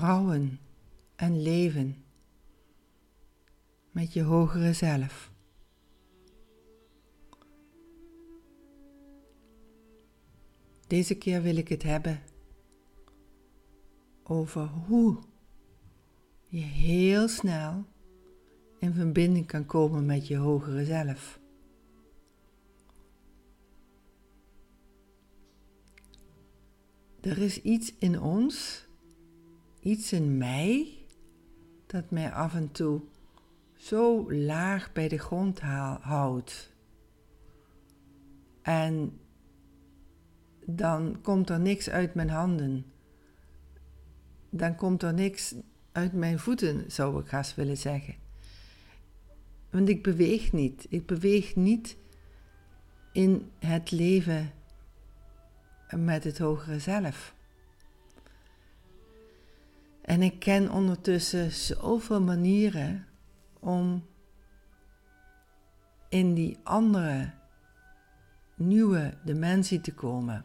rouwen en leven met je hogere zelf. Deze keer wil ik het hebben over hoe je heel snel in verbinding kan komen met je hogere zelf. Er is iets in ons, iets in mij, dat mij af en toe zo laag bij de grond houdt. En dan komt er niks uit mijn handen. Dan komt er niks uit mijn voeten, zou ik haast willen zeggen. Want ik beweeg niet. Ik beweeg niet in het leven met het hogere zelf. En ik ken ondertussen zoveel manieren om in die andere nieuwe dimensie te komen.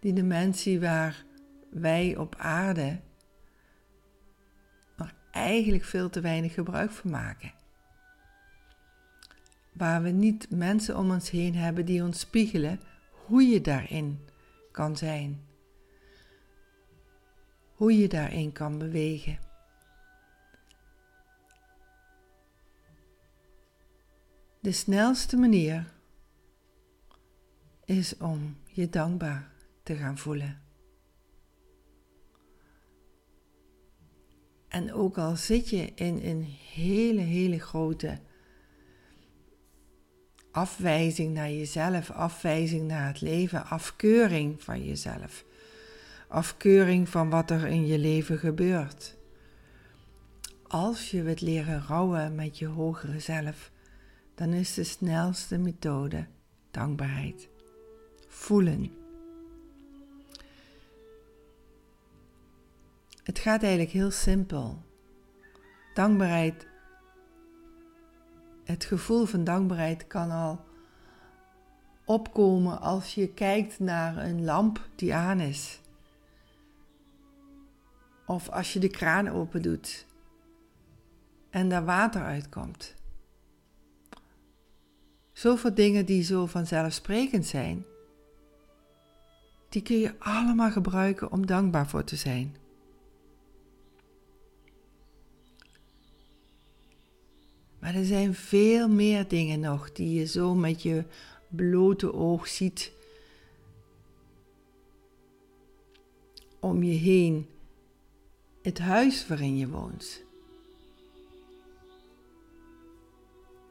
Die dimensie waar wij op aarde nog eigenlijk veel te weinig gebruik van maken. Waar we niet mensen om ons heen hebben die ons spiegelen hoe je daarin kan zijn. Hoe je daarin kan bewegen. De snelste manier is om je dankbaar te gaan voelen. En ook al zit je in een hele, hele grote afwijzing naar jezelf, afwijzing naar het leven, afkeuring van jezelf, afkeuring van wat er in je leven gebeurt. Als je wilt leren rouwen met je hogere zelf, dan is de snelste methode dankbaarheid. Voelen. Het gaat eigenlijk heel simpel. Dankbaarheid het gevoel van dankbaarheid kan al opkomen als je kijkt naar een lamp die aan is. Of als je de kraan open doet en daar water uitkomt. Zoveel dingen die zo vanzelfsprekend zijn, die kun je allemaal gebruiken om dankbaar voor te zijn. Maar er zijn veel meer dingen nog die je zo met je blote oog ziet om je heen. Het huis waarin je woont.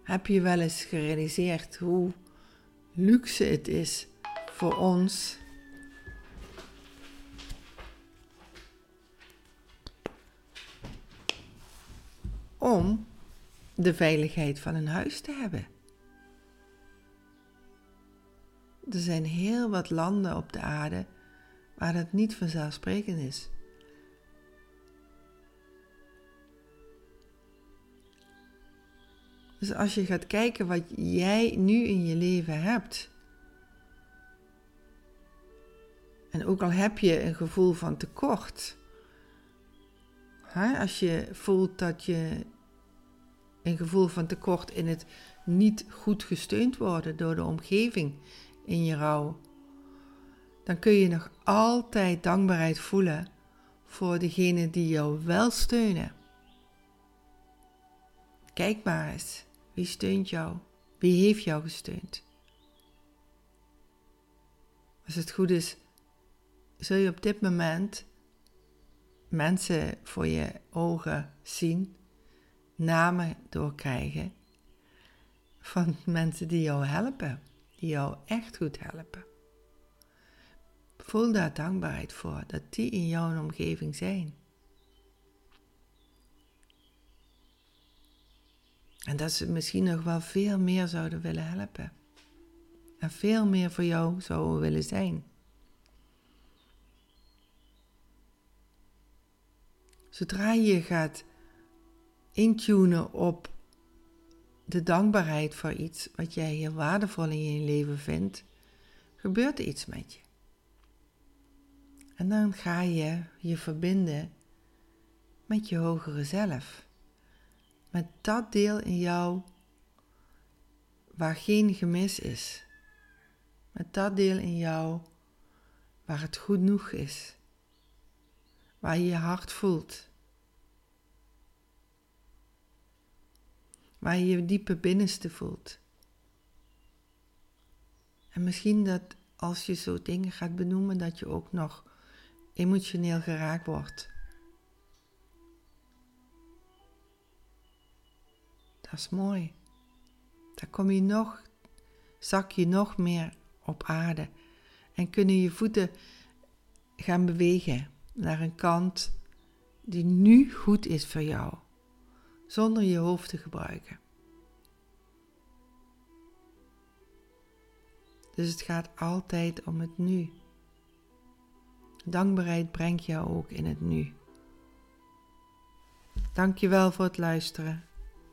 Heb je wel eens gerealiseerd hoe luxe het is voor ons om de veiligheid van een huis te hebben. Er zijn heel wat landen op de aarde waar dat niet vanzelfsprekend is. Dus als je gaat kijken wat jij nu in je leven hebt, en ook al heb je een gevoel van tekort, hè, als je voelt dat je een gevoel van tekort in het niet goed gesteund worden door de omgeving in je rouw, dan kun je nog altijd dankbaarheid voelen voor degene die jou wel steunen. Kijk maar eens, wie steunt jou? Wie heeft jou gesteund? Als het goed is, zul je op dit moment mensen voor je ogen zien namen doorkrijgen van mensen die jou helpen, die jou echt goed helpen. Voel daar dankbaarheid voor dat die in jouw omgeving zijn. En dat ze misschien nog wel veel meer zouden willen helpen. En veel meer voor jou zouden willen zijn. Zodra je gaat intunen op de dankbaarheid voor iets wat jij heel waardevol in je leven vindt, gebeurt er iets met je. En dan ga je je verbinden met je hogere zelf. Met dat deel in jou waar geen gemis is. Met dat deel in jou waar het goed genoeg is. Waar je je hart voelt. Waar je je diepe binnenste voelt. En misschien dat als je zo dingen gaat benoemen, dat je ook nog emotioneel geraakt wordt. Dat is mooi. Dan kom je nog, zak je nog meer op aarde en kunnen je voeten gaan bewegen naar een kant die nu goed is voor jou, zonder je hoofd te gebruiken. Dus het gaat altijd om het nu. Dankbaarheid brengt jou ook in het nu. Dankjewel voor het luisteren